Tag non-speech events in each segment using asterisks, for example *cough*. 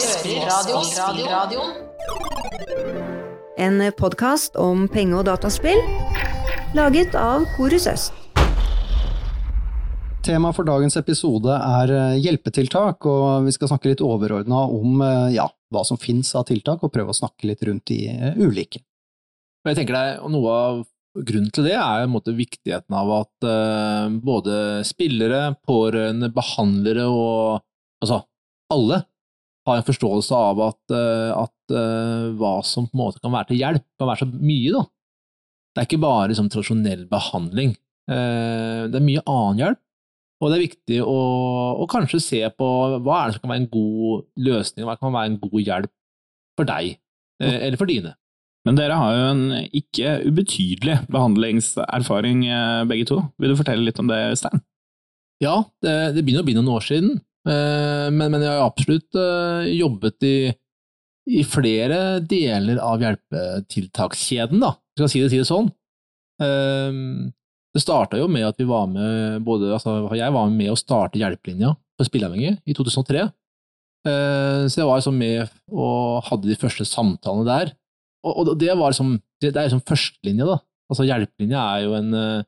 Spillradioen. En podkast om penge- og dataspill laget av Korus Øst. Tema for dagens episode er eh, hjelpetiltak, og vi skal snakke litt overordna om eh, ja, hva som finnes av tiltak, og prøve å snakke litt rundt de eh, ulike. Jeg tenker deg, og Noe av grunnen til det er en måte, viktigheten av at uh, både spillere, pårørende, behandlere og altså alle har en forståelse av at, uh, at uh, hva som på en måte kan være til hjelp, kan være så mye. da. Det er ikke bare liksom, tradisjonell behandling. det er mye annen hjelp, og det er viktig å, å, kanskje se på hva er det som kan være en god løsning, hva kan være en god hjelp for deg, eller for dine. Men dere har jo en ikke ubetydelig behandlingserfaring eh, begge to. Vil du fortelle litt om det, Stein? Ja, det, det begynner å bli noen år siden, eh, men, men jeg har absolutt eh, jobbet i, i, flere deler av hjelpetiltakskjeden, da, skal si det, si det sånn. Det starta jo med at vi var med både, altså jeg var med å starte Hjelpelinja for spilleavhengige i 2003. Så jeg var liksom med og hadde de første samtalene der og, det var liksom Det, er liksom førstelinja, da. Altså Hjelpelinja er jo en, eh,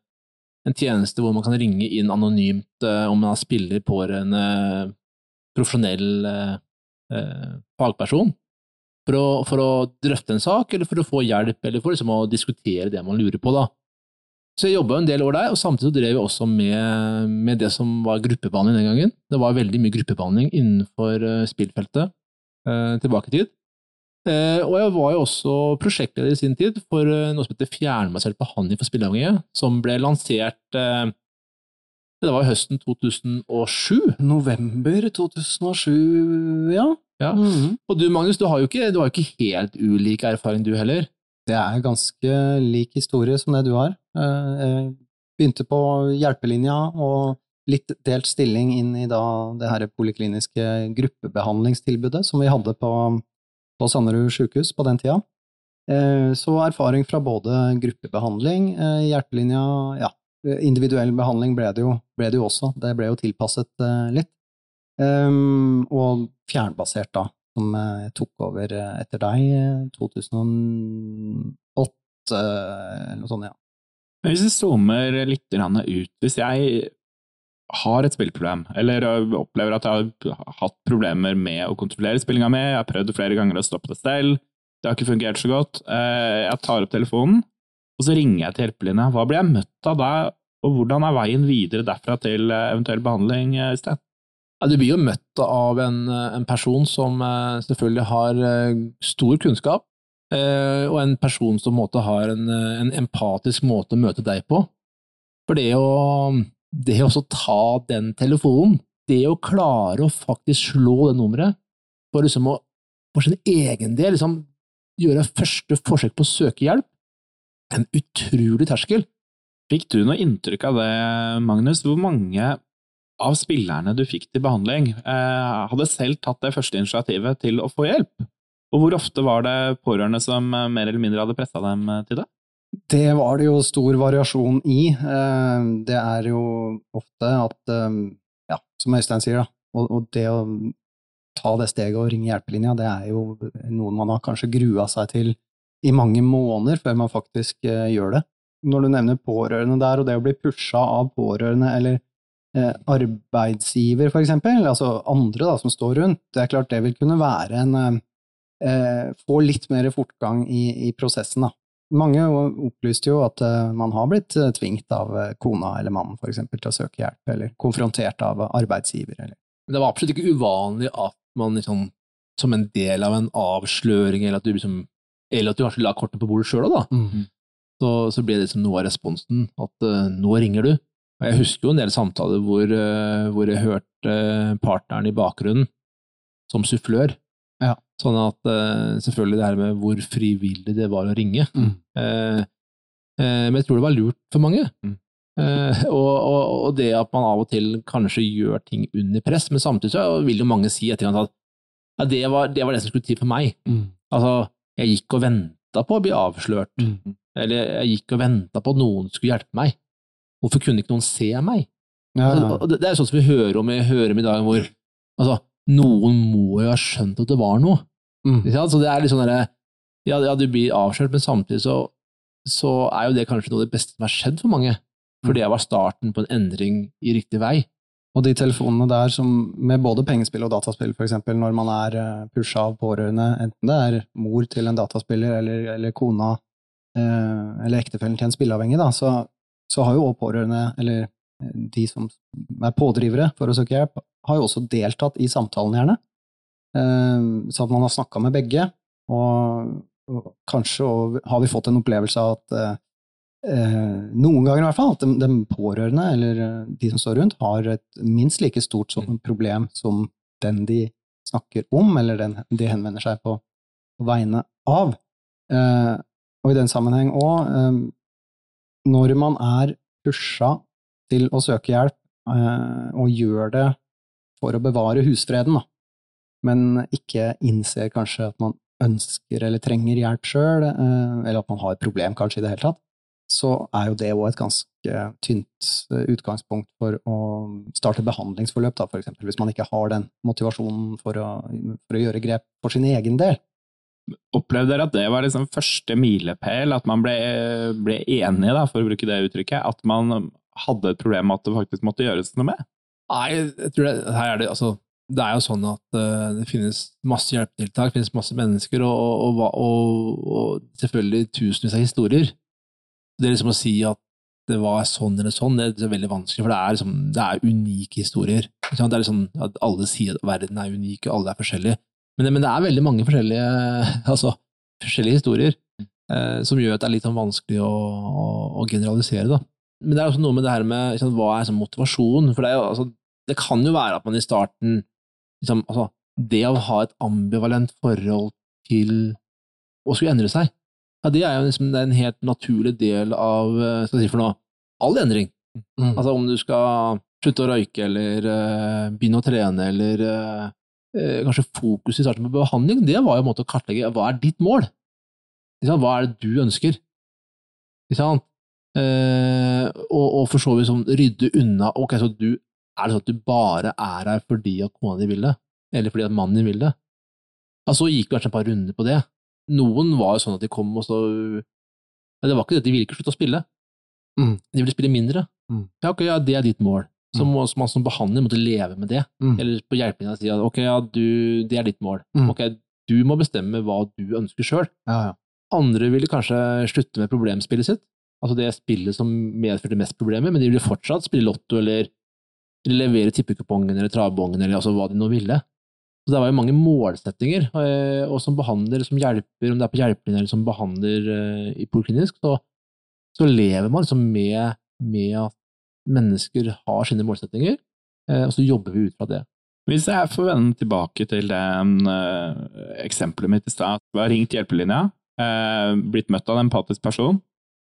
en, tjeneste hvor man kan ringe inn anonymt uh, om man har spiller på en uh, profesjonell uh, fagperson. For å, for å, drøfte en sak, eller for å få hjelp, eller for liksom å diskutere det man lurer på. da. Så jeg jobba en del år der, og samtidig drev jeg også med, med, det som var gruppebehandling den gangen. Det var veldig mye gruppebehandling innenfor spillfeltet tilbake i tid. Eh, og jeg var jo også prosjektleder i sin tid for eh, noe som heter fjernbasert behandling for spilleavhengige, som ble lansert eh, det var jo høsten 2007. November 2007, ja. ja. Mm -hmm. Og du Magnus, du har jo ikke, du har ikke helt ulik erfaring du heller? Det er ganske lik historie som det du har. Jeg begynte på hjelpelinja og litt delt stilling inn i da det her polikliniske gruppebehandlingstilbudet som vi hadde på på Sanderud sykehus på den tida. Eh, så erfaring fra både gruppebehandling, eh, hjertelinja, ja, individuell behandling ble det, jo, ble det jo også, det ble jo tilpasset eh, litt. Og fjernbasert, da, som jeg tok over etter deg, 2008, eller noe sånt, ja. Hvis vi zoomer litt ut, hvis jeg har et spillproblem, eller opplever at jeg har hatt problemer med å kontrollere spillinga mi, jeg har prøvd flere ganger å stoppe det selv, det har ikke fungert så godt, eh, jeg tar opp telefonen, og så ringer jeg til hjelpelinja. Hva blir jeg møtt av da, og hvordan er veien videre derfra til eh, eventuell behandling, i Sten? Ja, du blir jo møtt av en, en, person som selvfølgelig har stor kunnskap, og en person som har en, en empatisk måte å møte deg på. For det å det å ta den telefonen, det å klare å faktisk slå det nummeret, for liksom å for sin egen del liksom, gjøre første forsøk på å søke hjelp, en utrolig terskel. Fikk du noe inntrykk av det, Magnus? Hvor mange av spillerne du fikk til behandling, eh, hadde selv tatt det første initiativet til å få hjelp? Og hvor ofte var det pårørende som mer eller mindre hadde pressa dem til det? Det var det jo stor variasjon i. Eh, det er jo ofte at, eh, ja, som Øystein sier, da, og det å ta det steget og ringe hjelpelinja, det er jo noe man har kanskje grua seg til i mange måneder før man faktisk eh, gjør det. Når du nevner pårørende der, og det å bli pusha av pårørende eller arbeidsgiver, for eksempel, altså andre da, som står rundt, det er klart det vil kunne være en Få litt mer fortgang i, i prosessen, da. Mange opplyste jo at uh, man har blitt uh, tvingt av uh, kona eller mannen for eksempel, til å søke hjelp, eller konfrontert av arbeidsgiver. Eller. Det var absolutt ikke uvanlig at man liksom, som en del av en avsløring, eller at du, liksom, eller at du kanskje la kortene på bordet sjøl òg, mm. så, så, ble det liksom noe av responsen, at nå ringer du. Og jeg husker jo en del samtaler hvor, hvor jeg hørte partneren i bakgrunnen som sufflør ja. Sånn at uh, selvfølgelig det her med hvor frivillig det var å ringe. Mm. Uh, uh, men jeg tror det var lurt for mange. Mm. *laughs* Og, og, og, det at man av og til kanskje gjør ting under press, men samtidig så vil jo mange si etter at ja, det, var, det var det som skulle til for meg. Mm. Altså, jeg gikk og venta på å bli avslørt, mm. eller jeg gikk og venta på at noen skulle hjelpe meg. Hvorfor kunne ikke noen se meg? Ja, ja. Altså, det, det, er sånn som vi hører om, vi hører om i dag, hvor altså, noen må jo ha skjønt at det var noe. Mm. Så det er litt sånn derre ja, ja, du blir avslørt, men samtidig så, så er jo det kanskje noe av det beste som har skjedd for mange. For det var starten på en endring i riktig vei. Og de telefonene der som, med både pengespill og dataspill, eksempel, når man er uh, pusha av pårørende, enten det er mor til en dataspiller eller, eller kona eh, eller ektefellen til en spilleavhengig, da, så, så har jo også pårørende, eller eh, de som er pådrivere for å søke hjelp, har jo også deltatt i samtalen, gjerne. Eh, så at man har snakka med begge, og, og kanskje og, har vi fått en opplevelse av at eh, noen ganger i hvert fall, at de, de pårørende eller eh, de som står rundt, har et minst like stort problem som den de snakker om, eller den de henvender seg på, på vegne av. Og i den sammenheng òg, når man er pusha til å søke hjelp, eh, og gjør det for å bevare husfreden, da, men ikke innser kanskje at man ønsker eller trenger hjelp sjøl, eh, eller at man har et problem kanskje i det hele tatt, så er jo det òg et ganske tynt eh, utgangspunkt for å starte behandlingsforløp, da, for eksempel, hvis man ikke har den motivasjonen for å, for å gjøre grep for sin egen del. Opplevde dere at det var liksom første milepæl, at man ble, ble enige, da, for å bruke det uttrykket, at man hadde et problem med at det faktisk måtte gjøres noe med? Nei, jeg tror det, her er det, altså, det er jo sånn at uh, det finnes masse hjelpetiltak, det finnes masse mennesker, og, og, og, og, selvfølgelig tusenvis av historier. Det er liksom å si at det var sånn eller sånn, det er veldig vanskelig, for det er, liksom, det er unike historier. Det er liksom at alle sier at verden er unik, og alle er forskjellige. Men men det er veldig mange forskjellige, *laughs* altså, forskjellige historier eh, som gjør at det er litt sånn vanskelig å, å, å, generalisere. Da. Men det er også noe med det her med liksom, hva er sånn motivasjon? For det, jo, altså, det, kan jo være at man i starten liksom, altså, Det å ha et ambivalent forhold til å skulle endre seg, ja, det er jo liksom, det er en helt naturlig del av eh, skal jeg si for noe, all endring. Mm. Altså om du skal slutte å røyke, eller uh, begynne å trene, eller uh, kanskje fokus i starten på behandling, det var jo en måte å kartlegge hva er ditt mål? Hva er det du ønsker? Eh, og, og, for så vidt sånn rydde unna Ok, så du, er det sånn at du bare er her fordi at kona di vil det? Eller fordi at mannen din vil det? Ja, så gikk vi kanskje et par runder på det. Noen var jo sånn at de kom og så Men det var ikke det, de ville ikke slutte å spille. Mm. De ville spille mindre. Mm. Ja, ok, ja, det er ditt mål. Så må man som behandler måtte leve med det. Mm. Eller på hjelpelinja si at ok, ja, du, det er ditt mål. Mm. Ok, du må bestemme hva du ønsker sjøl. Ja, ja. Andre ville kanskje slutte med problemspillet sitt, altså det spillet som medførte mest problemer, men de ville fortsatt spille lotto eller, levere tippekupongen eller travbongen eller altså hva de nå ville. Så det var jo mange målsettinger, eh, og som behandler, som hjelper, om det er på hjelpelinja eller som behandler uh, i poliklinisk, så, så, lever man liksom med, med at mennesker har sine målsettinger, eh, og så jobber vi ut fra det. Hvis jeg får vende tilbake til det eksempelet mitt i stad. Jeg har ringt hjelpelinja, blitt møtt av en empatisk person,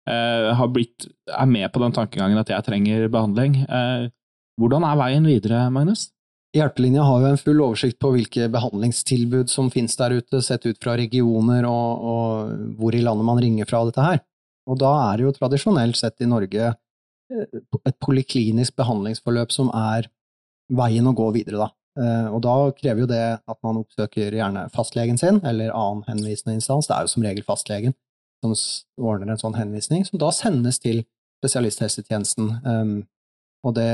blitt, er med på den tankegangen at jeg trenger behandling. hvordan er veien videre, Magnus? Hjelpelinja har jo en full oversikt på hvilke behandlingstilbud som finnes der ute, sett ut fra regioner og, og hvor i landet man ringer fra dette her. Og da er det jo tradisjonelt sett i Norge et poliklinisk behandlingsforløp som er veien å gå videre, da. Eh, og da krever jo det at man oppsøker gjerne fastlegen sin, eller annen henvisende instans. Det er jo som regel fastlegen som ordner en sånn henvisning, som da sendes til spesialisthelsetjenesten. Um, og det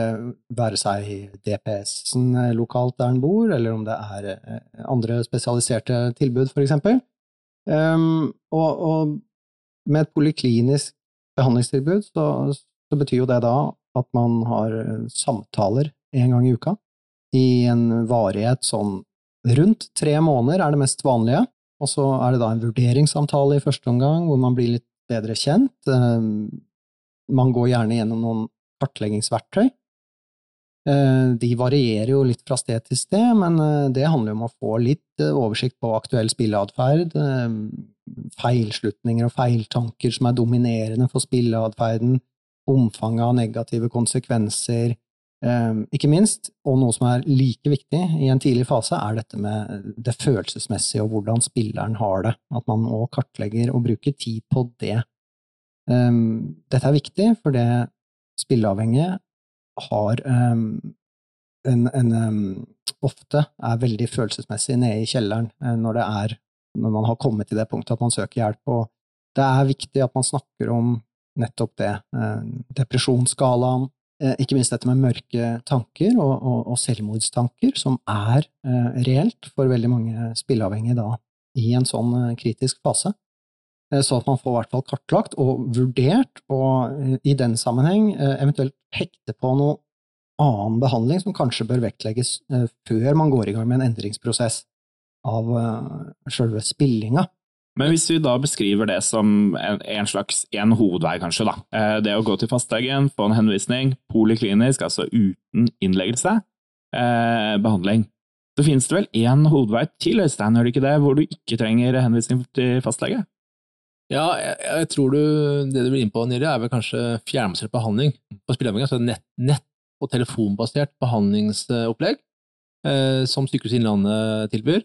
være seg DPS-en eh, lokalt der en bor, eller om det er eh, andre spesialiserte tilbud, eksempel. Um, og, og, med et poliklinisk behandlingstilbud så, så betyr jo det da at man har eh, samtaler en gang i uka, i en varighet sånn rundt tre måneder er det mest vanlige, og så er det da en vurderingssamtale i første omgang, hvor man blir litt bedre kjent. Eh, man går gjerne gjennom noen kartleggingsverktøy. Eh, de varierer jo litt fra sted til sted, men det handler jo om å få litt oversikt på aktuell spilleatferd, feilslutninger og feiltanker som er dominerende for spilleatferden, omfanget av negative konsekvenser, eh, ikke minst, og noe som er like viktig i en tidlig fase, er dette med det følelsesmessige og hvordan spilleren har det. At man òg kartlegger og bruker tid på det. Eh, dette er viktig, for det spilleavhengige har, eh, en, en ofte er veldig følelsesmessig nede i kjelleren eh, når er når man har kommet til det punktet at man søker hjelp. Og det er viktig at man snakker om nettopp det. Eh, depresjonsskalaen, ikke minst dette med mørke tanker og, og, og selvmordstanker, som er eh, reelt for veldig mange spilleavhengige da i en sånn eh, kritisk fase. Eh, Så at man får i hvert fall kartlagt og vurdert, og eh, i den sammenheng eh, eventuelt hekte på noe annen behandling som kanskje bør vektlegges eh, før man går i gang med en endringsprosess av sjølve spillinga. Men hvis vi da beskriver det som en, en slags en hovedvei, kanskje, da. Eh, Det å gå til fastlegen, få en henvisning, poliklinisk, altså uten innleggelse, eh, behandling. Så finnes det vel én hovedvei til, Øystein, gjør det ikke det, hvor du ikke trenger henvisning til fastlege? Ja, jeg, jeg tror du, det du vil inn på, Niri, er vel kanskje fjernbasert behandling på spilleavhengig, Altså nett, nett- og telefonbasert behandlingsopplegg eh, som Sykehuset Innlandet tilbyr,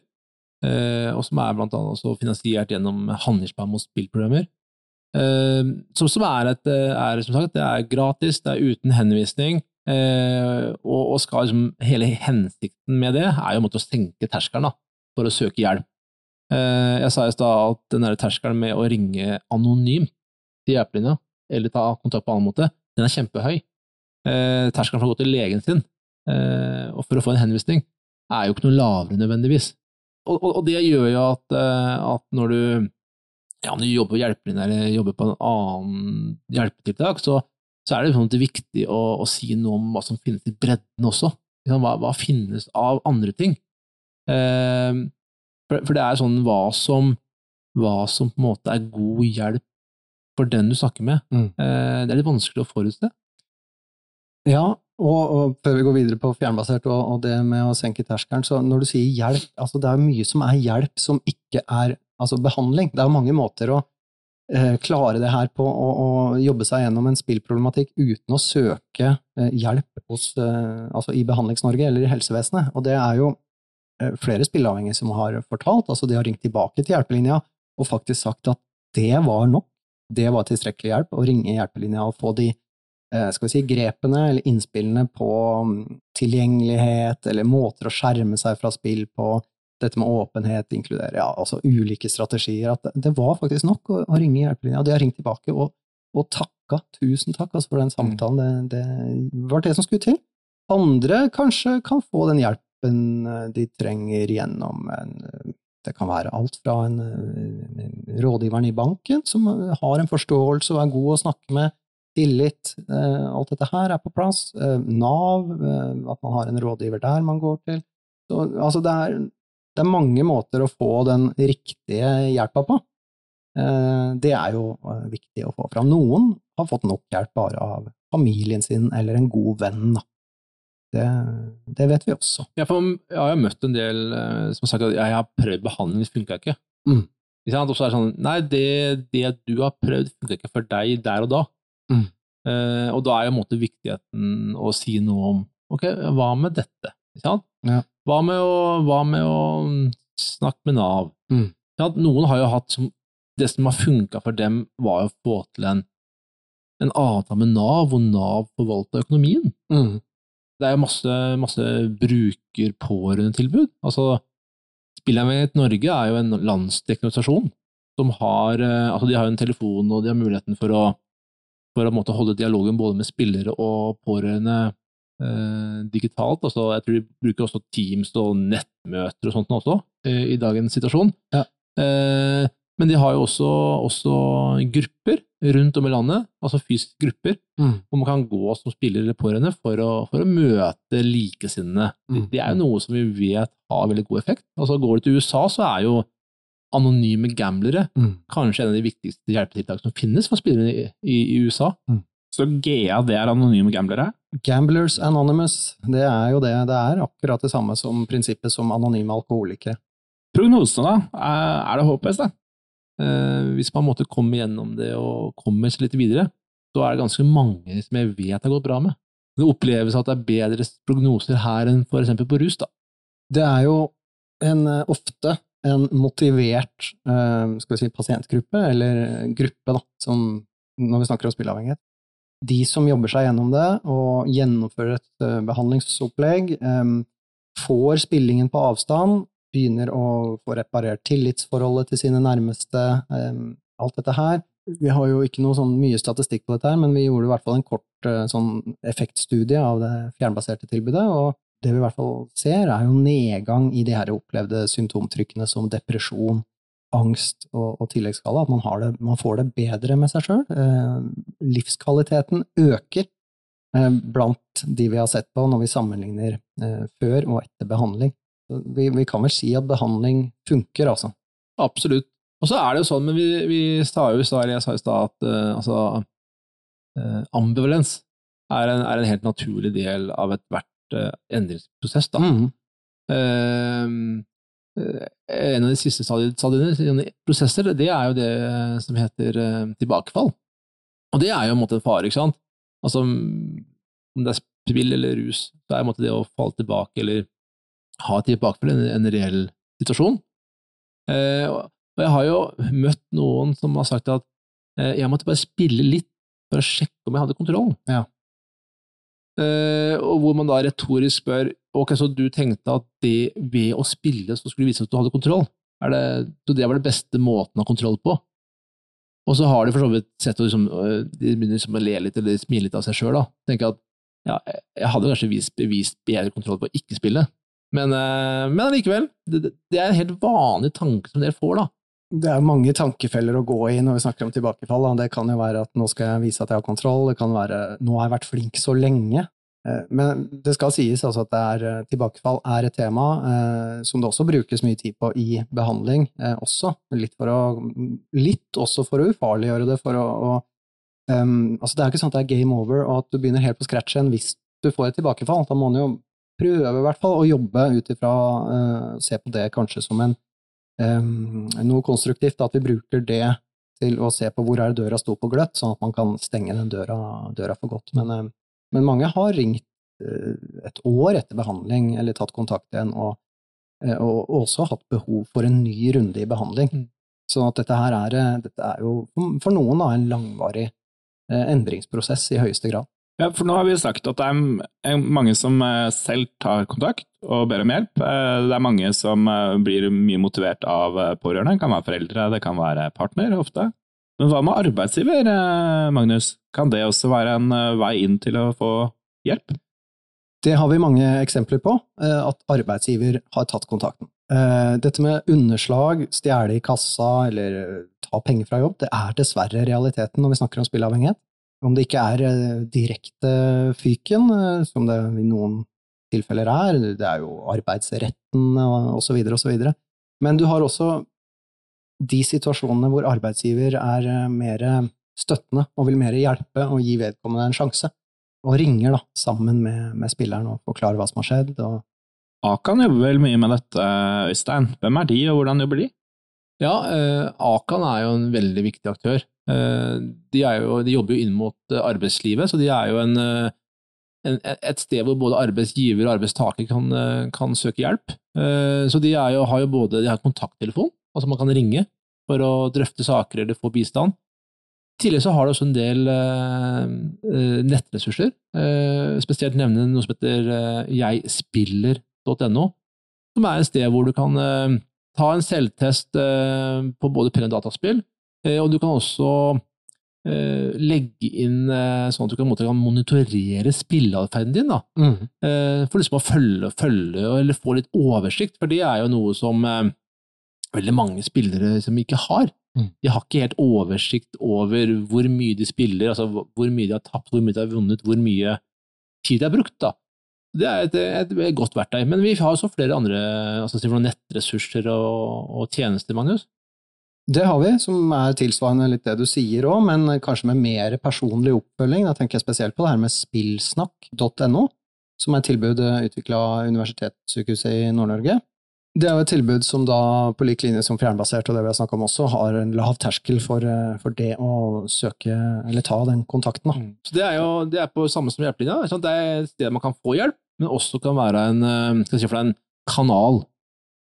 og som er blant annet også finansiert gjennom handlingsplan mot spillprogrammer. Eh, som, som er, et, eh, er, som sagt, det er gratis, det er uten henvisning, eh, og, og skal liksom, hele hensikten med det er jo å senke terskelen for å søke hjelp. Eh, jeg sa i stad at den terskelen med å ringe anonymt til hjelpelinja, eller ta kontakt på annen måte, den er kjempehøy. Eh, terskelen for å gå til legen sin eh, og for å få en henvisning er jo ikke noe lavere nødvendigvis. Og, og, det gjør jo at, eh, at når du, ja, når du jobber på hjelpelinja eller jobber på en annen hjelpetiltak, så, så er det sånn det viktig å, å si noe om hva som finnes i bredden også. Hva, hva finnes av andre ting? Eh, for, for det er sånn hva som, hva som på en måte er god hjelp for den du snakker med. Mm. Eh, det er litt vanskelig å forutse. Ja, og, og før vi går videre på fjernbasert og, og det med å senke terskelen, så når du sier hjelp, altså det er mye som er hjelp som ikke er altså behandling. Det er mange måter å eh, klare det her på, og jobbe seg gjennom en spillproblematikk uten å søke eh, hjelp hos, eh, altså i Behandlings-Norge eller i helsevesenet. Og det er jo eh, flere spilleavhengige som har fortalt, altså de har ringt tilbake til hjelpelinja og faktisk sagt at det var nok, det var tilstrekkelig hjelp, å ringe hjelpelinja og få de skal vi si, grepene eller innspillene på mm, tilgjengelighet eller måter å skjerme seg fra spill på, dette med åpenhet, inkludere ja, altså ulike strategier, at det, var faktisk nok å, å ringe hjelpelinja, og de har ringt tilbake og, og takka, tusen takk altså, for den samtalen, det, det var det som skulle til. Andre kanskje kan få den hjelpen eh, de trenger gjennom en det kan være alt fra en, en rådgiveren i banken, som har en forståelse og er god å snakke med, tillit, eh, alt dette her er på plass. Eh, Nav, eh, at man har en rådgiver der man går til. Så, altså det, er, det er mange måter å få den riktige hjelpa på. Det er jo viktig å få fram. Noen har fått nok hjelp bare av familien sin eller en god venn. Det, det vet vi også. Jeg, ja, jeg har møtt en del som har sagt at jeg har prøvd behandling, det funka ikke. Mm. Og så er det sånn Nei, det, det du har prøvd, funka ikke for deg der og da. Mm. Eh, og da er jo en måte viktigheten å si noe om Ok, hva med dette? Ja. Hva, med å, hva med å snakke med Nav? Mm. Noen har jo hatt som Det som har funka for dem, var å få til en, en avtale med Nav, hvor Nav forvalta økonomien Mm. det er jo masse, masse bruker-pårørendetilbud. Altså, Spillavhengighet Norge er jo en landsdekkende organisasjon som har eh, altså de har jo en telefon, og de har muligheten for å, for å måte, holde dialogen både med spillere og pårørende eh, digitalt. Altså, jeg tror de bruker også Teams og nettmøter og sånt også, eh, i dagens situasjon. Ja. Eh, men de har jo også, også grupper rundt om i landet, altså fysiske grupper, Mm. hvor man kan gå som spiller eller pårørende for å, for å møte likesinnede. Mm. det er jo noe som vi vet har veldig god effekt. Altså Går du til USA, så er jo anonyme gamblere Mm. kanskje en av de viktigste hjelpetiltakene som finnes for spillere i, i, i USA. Så GA, det er anonyme gamblere? Gamblers Anonymous, det er jo det. Det er akkurat det samme som prinsippet som anonyme alkoholikere. Prognosene, da? Er det håp, Øystein? Eh, hvis man måtte komme gjennom det og komme seg litt videre, så er det ganske mange som jeg vet har gått bra med. Det oppleves at det er bedre prognoser her enn for eksempel på rus. da. Det er jo en, eh, ofte en motivert eh, si, pasientgruppe, eller gruppe, da, som, når vi snakker om spilleavhengighet. de som jobber seg gjennom det og gjennomfører et eh, behandlingsopplegg, eh, får spillingen på avstand, begynner å få reparert tillitsforholdet til sine nærmeste, alt dette her. Vi har jo ikke noe sånn mye statistikk på dette her, men vi gjorde i hvert fall en kort sånn effektstudie av det fjernbaserte tilbudet, og det vi i hvert fall ser, er jo nedgang i de her opplevde symptomtrykkene som depresjon, angst og, og tilleggsskala. At man, det, man, får det bedre med seg sjøl. Eh, livskvaliteten øker eh, blant de vi har sett på når vi sammenligner eh, før og etter behandling. Vi, vi, kan vel si at behandling funker, altså. Absolutt. Og så er det jo sånn, men vi, vi sa jo i stad, jeg sa i at uh, altså, uh, ambivalens er en, er en, helt naturlig del av ethvert uh, endringsprosess. Da. Mm. Uh, en av de siste stadiene, prosesser, det er jo det som heter tilbakefall. Og det er jo en måte en fare, ikke sant? Altså, om det er spill eller rus, så er det å falle tilbake eller ha tilbakefall en, en reell situasjon. Og jeg har jo møtt noen som har sagt at jeg måtte bare spille litt for å sjekke om jeg hadde kontroll. Ja. Uh, og hvor man da retorisk spør ok, så du tenkte at det ved å spille så skulle vise at du hadde kontroll? Det, så det var det beste måten å ha kontroll på? Og så har de for så vidt sett og liksom, øh, de begynner liksom å le litt eller smile litt av seg sjøl. Tenke at ja, jeg hadde kanskje vist, bevist bedre kontroll på å ikke spille, men, uh, men allikevel, det, det, er en helt vanlig tanke som dere får, da. Det er mange tankefeller å gå i når vi snakker om tilbakefall. Det kan jo være at nå skal jeg vise at jeg har kontroll, det kan være nå har jeg vært flink så lenge. Eh, men det skal sies altså at er, eh, tilbakefall er et tema eh, som det også brukes mye tid på i behandling. Eh, også. Litt, å, litt også for å ufarliggjøre det. For å, å um, altså det er ikke sånn at det er game over og at du begynner helt på scratch igjen hvis du får et tilbakefall. Da må man jo prøve i hvert fall å jobbe ut ifra uh, Se på det kanskje som en, noe konstruktivt. At vi bruker det til å se på hvor er døra sto på gløtt, sånn at man kan stenge den døra, døra for godt. Men uh, men mange har ringt eh, et år etter behandling eller tatt kontakt igjen, og, eh, og også hatt behov for en ny runde i behandling. Mm. Så at dette her er, eh, dette er jo for noen da, en langvarig endringsprosess i høyeste grad. Ja, for nå har vi sagt at det er mange som selv tar kontakt og ber om hjelp. Det er mange som blir mye motivert av pårørende. Det kan være foreldre, det kan være partner ofte. Men hva med arbeidsgiver, eh, Magnus? Kan det også være en eh, vei inn til å få hjelp? Det har vi mange eksempler på, eh, at arbeidsgiver har tatt kontakten. Dette med underslag, stjele i kassa eller ta penger fra jobb, det er dessverre realiteten når vi snakker om spilleavhengighet. Om det ikke er direkte fyken, som det i noen tilfeller er, det er jo arbeidsretten så videre. Men du har også de situasjonene hvor arbeidsgiver er eh, mer støttende og vil mer hjelpe og gi vedkommende en sjanse, og ringer da sammen med, med spilleren og forklarer hva som har skjedd. Og... Akan jobber vel mye med dette, Øystein. Hvem er de, og hvordan jobber de? Ja, eh, Akan er jo en veldig viktig aktør. Eh, de, jo, de, jobber jo inn mot eh, arbeidslivet, så de er jo en, eh, en, et sted hvor både arbeidsgiver og arbeidstaker kan, eh, kan søke hjelp. Så de jo, har jo både de har kontakttelefon, altså man kan ringe for å drøfte saker eller få bistand. Tillegg så har de også en del nettressurser, spesielt nevne noe som heter jegspiller.no, som er et sted hvor du kan ta en selvtest på både penn og dataspill, og du kan også legge inn sånn at du kan, kan monitorere spilleatferden din, da. Mm. for liksom å følge, følge, eller få litt oversikt, for det er jo noe som veldig mange spillere som ikke har. Mm. De har ikke helt oversikt over hvor mye de spiller, altså hvor mye de har tapt, hvor mye de har vunnet, hvor mye tid de har brukt. da. Det er et, et, et godt verktøy. Men vi har også flere andre altså nettressurser og, og, tjenester, Magnus. Det har vi, som er tilsvarende litt det du sier òg, men kanskje med mer personlig oppfølging. Da tenker jeg spesielt på det her med spillsnakk.no, som er et tilbud utvikla av Universitetssykehuset i Nord-Norge. Det er jo et tilbud som da, på lik linje som fjernbasert og det vi har snakka om også, har en lav terskel for, eh, for, det å søke, eller ta den kontakten. Da. Mm. Så Det er jo det er på samme som hjelpelinja. Det er et sted man kan få hjelp, men også kan være en, eh, si for deg, en kanal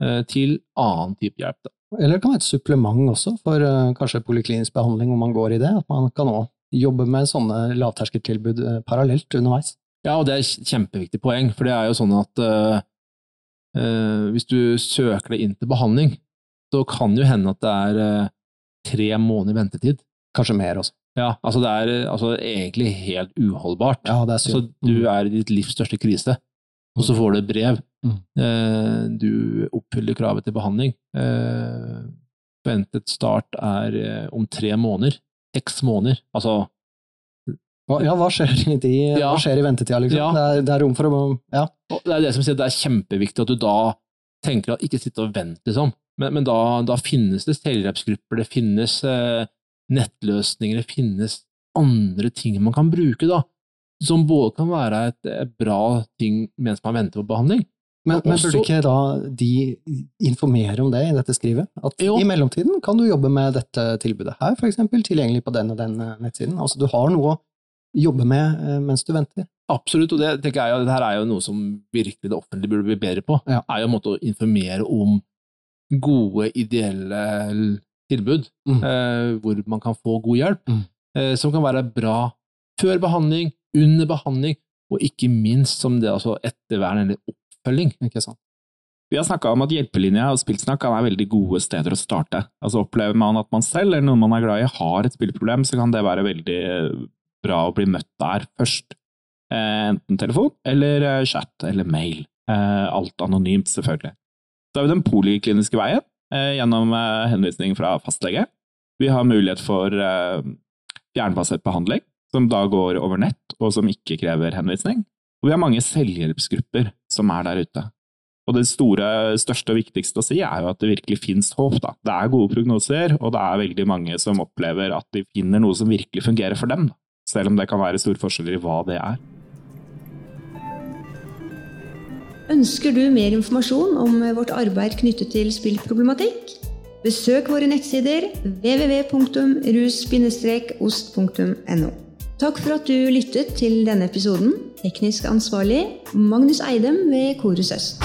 eh, til annen type hjelp. Da. Eller det kan være et supplement også, for kanskje poliklinisk behandling, om man går i det. At man kan òg jobbe med sånne lavterskeltilbud parallelt underveis. Ja, og det er et kjempeviktig poeng, for det er jo sånn at hvis du søker deg inn til behandling, så kan det jo hende at det er eh, tre måneder ventetid. Kanskje mer også. Ja, altså det er eh, altså, egentlig helt uholdbart. Ja, det er altså, du er i ditt livs største krise, og så får du et brev. Mm. Eh, du oppfyller kravet til behandling. Eh, Ventet start er eh, om tre måneder. Seks måneder. Altså, Ja, hva skjer i, de, Ja. hva skjer i ventetida, liksom? Ja. Det, er, det er rom for å Ja. Og det er det som sier det er kjempeviktig at du da tenker at ikke sitte og vent, liksom. Men, men da, da finnes det selvhjelpsgrupper, det finnes eh, nettløsninger, det finnes andre ting man kan bruke, da. Som både kan være et, et bra ting mens man venter på behandling. Men, men burde ikke da de informere om det i dette skrivet? At Jo. i mellomtiden kan du jobbe med dette tilbudet her, eksempel, tilgjengelig på den og den eh, nettsiden. Altså du har noe å jobbe med eh, mens du venter. Absolutt, og det tenker jeg det her er jo noe som virkelig det offentlige burde bli bedre på. Ja. er jo en måte å informere om gode, ideelle tilbud, Mm. eh, hvor man kan få god hjelp, Mm. eh, som kan være bra før behandling, under behandling, og ikke minst som det altså ettervern eller oppfølging. Ikke sant? Vi har snakka om at hjelpelinja og spillsnakk kan være veldig gode steder å starte. Altså Opplever man at man selv eller noen man er glad i har et spillproblem, så kan det være veldig eh, bra å bli møtt der først. Eh, enten telefon eller eh, chat eller mail. Eh, alt anonymt, selvfølgelig. Så har vi den polikliniske veien, gjennom henvisning fra fastlege. Vi har mulighet for fjernbasert behandling, som da går over nett, og som ikke krever henvisning. Og vi har mange selvhjelpsgrupper som er der ute. Og det store, største og viktigste å si er jo at det virkelig finnes håp. Da. Det er gode prognoser, og det er veldig mange som opplever at de finner noe som virkelig fungerer for dem. Selv om det kan være store forskjeller i hva det er. Ønsker du mer informasjon om vårt arbeid knyttet til spillproblematikk? Besøk våre nettsider www.rus-ost.no. Takk for at du lyttet til denne episoden. Teknisk ansvarlig Magnus Eidem ved Korus Øst.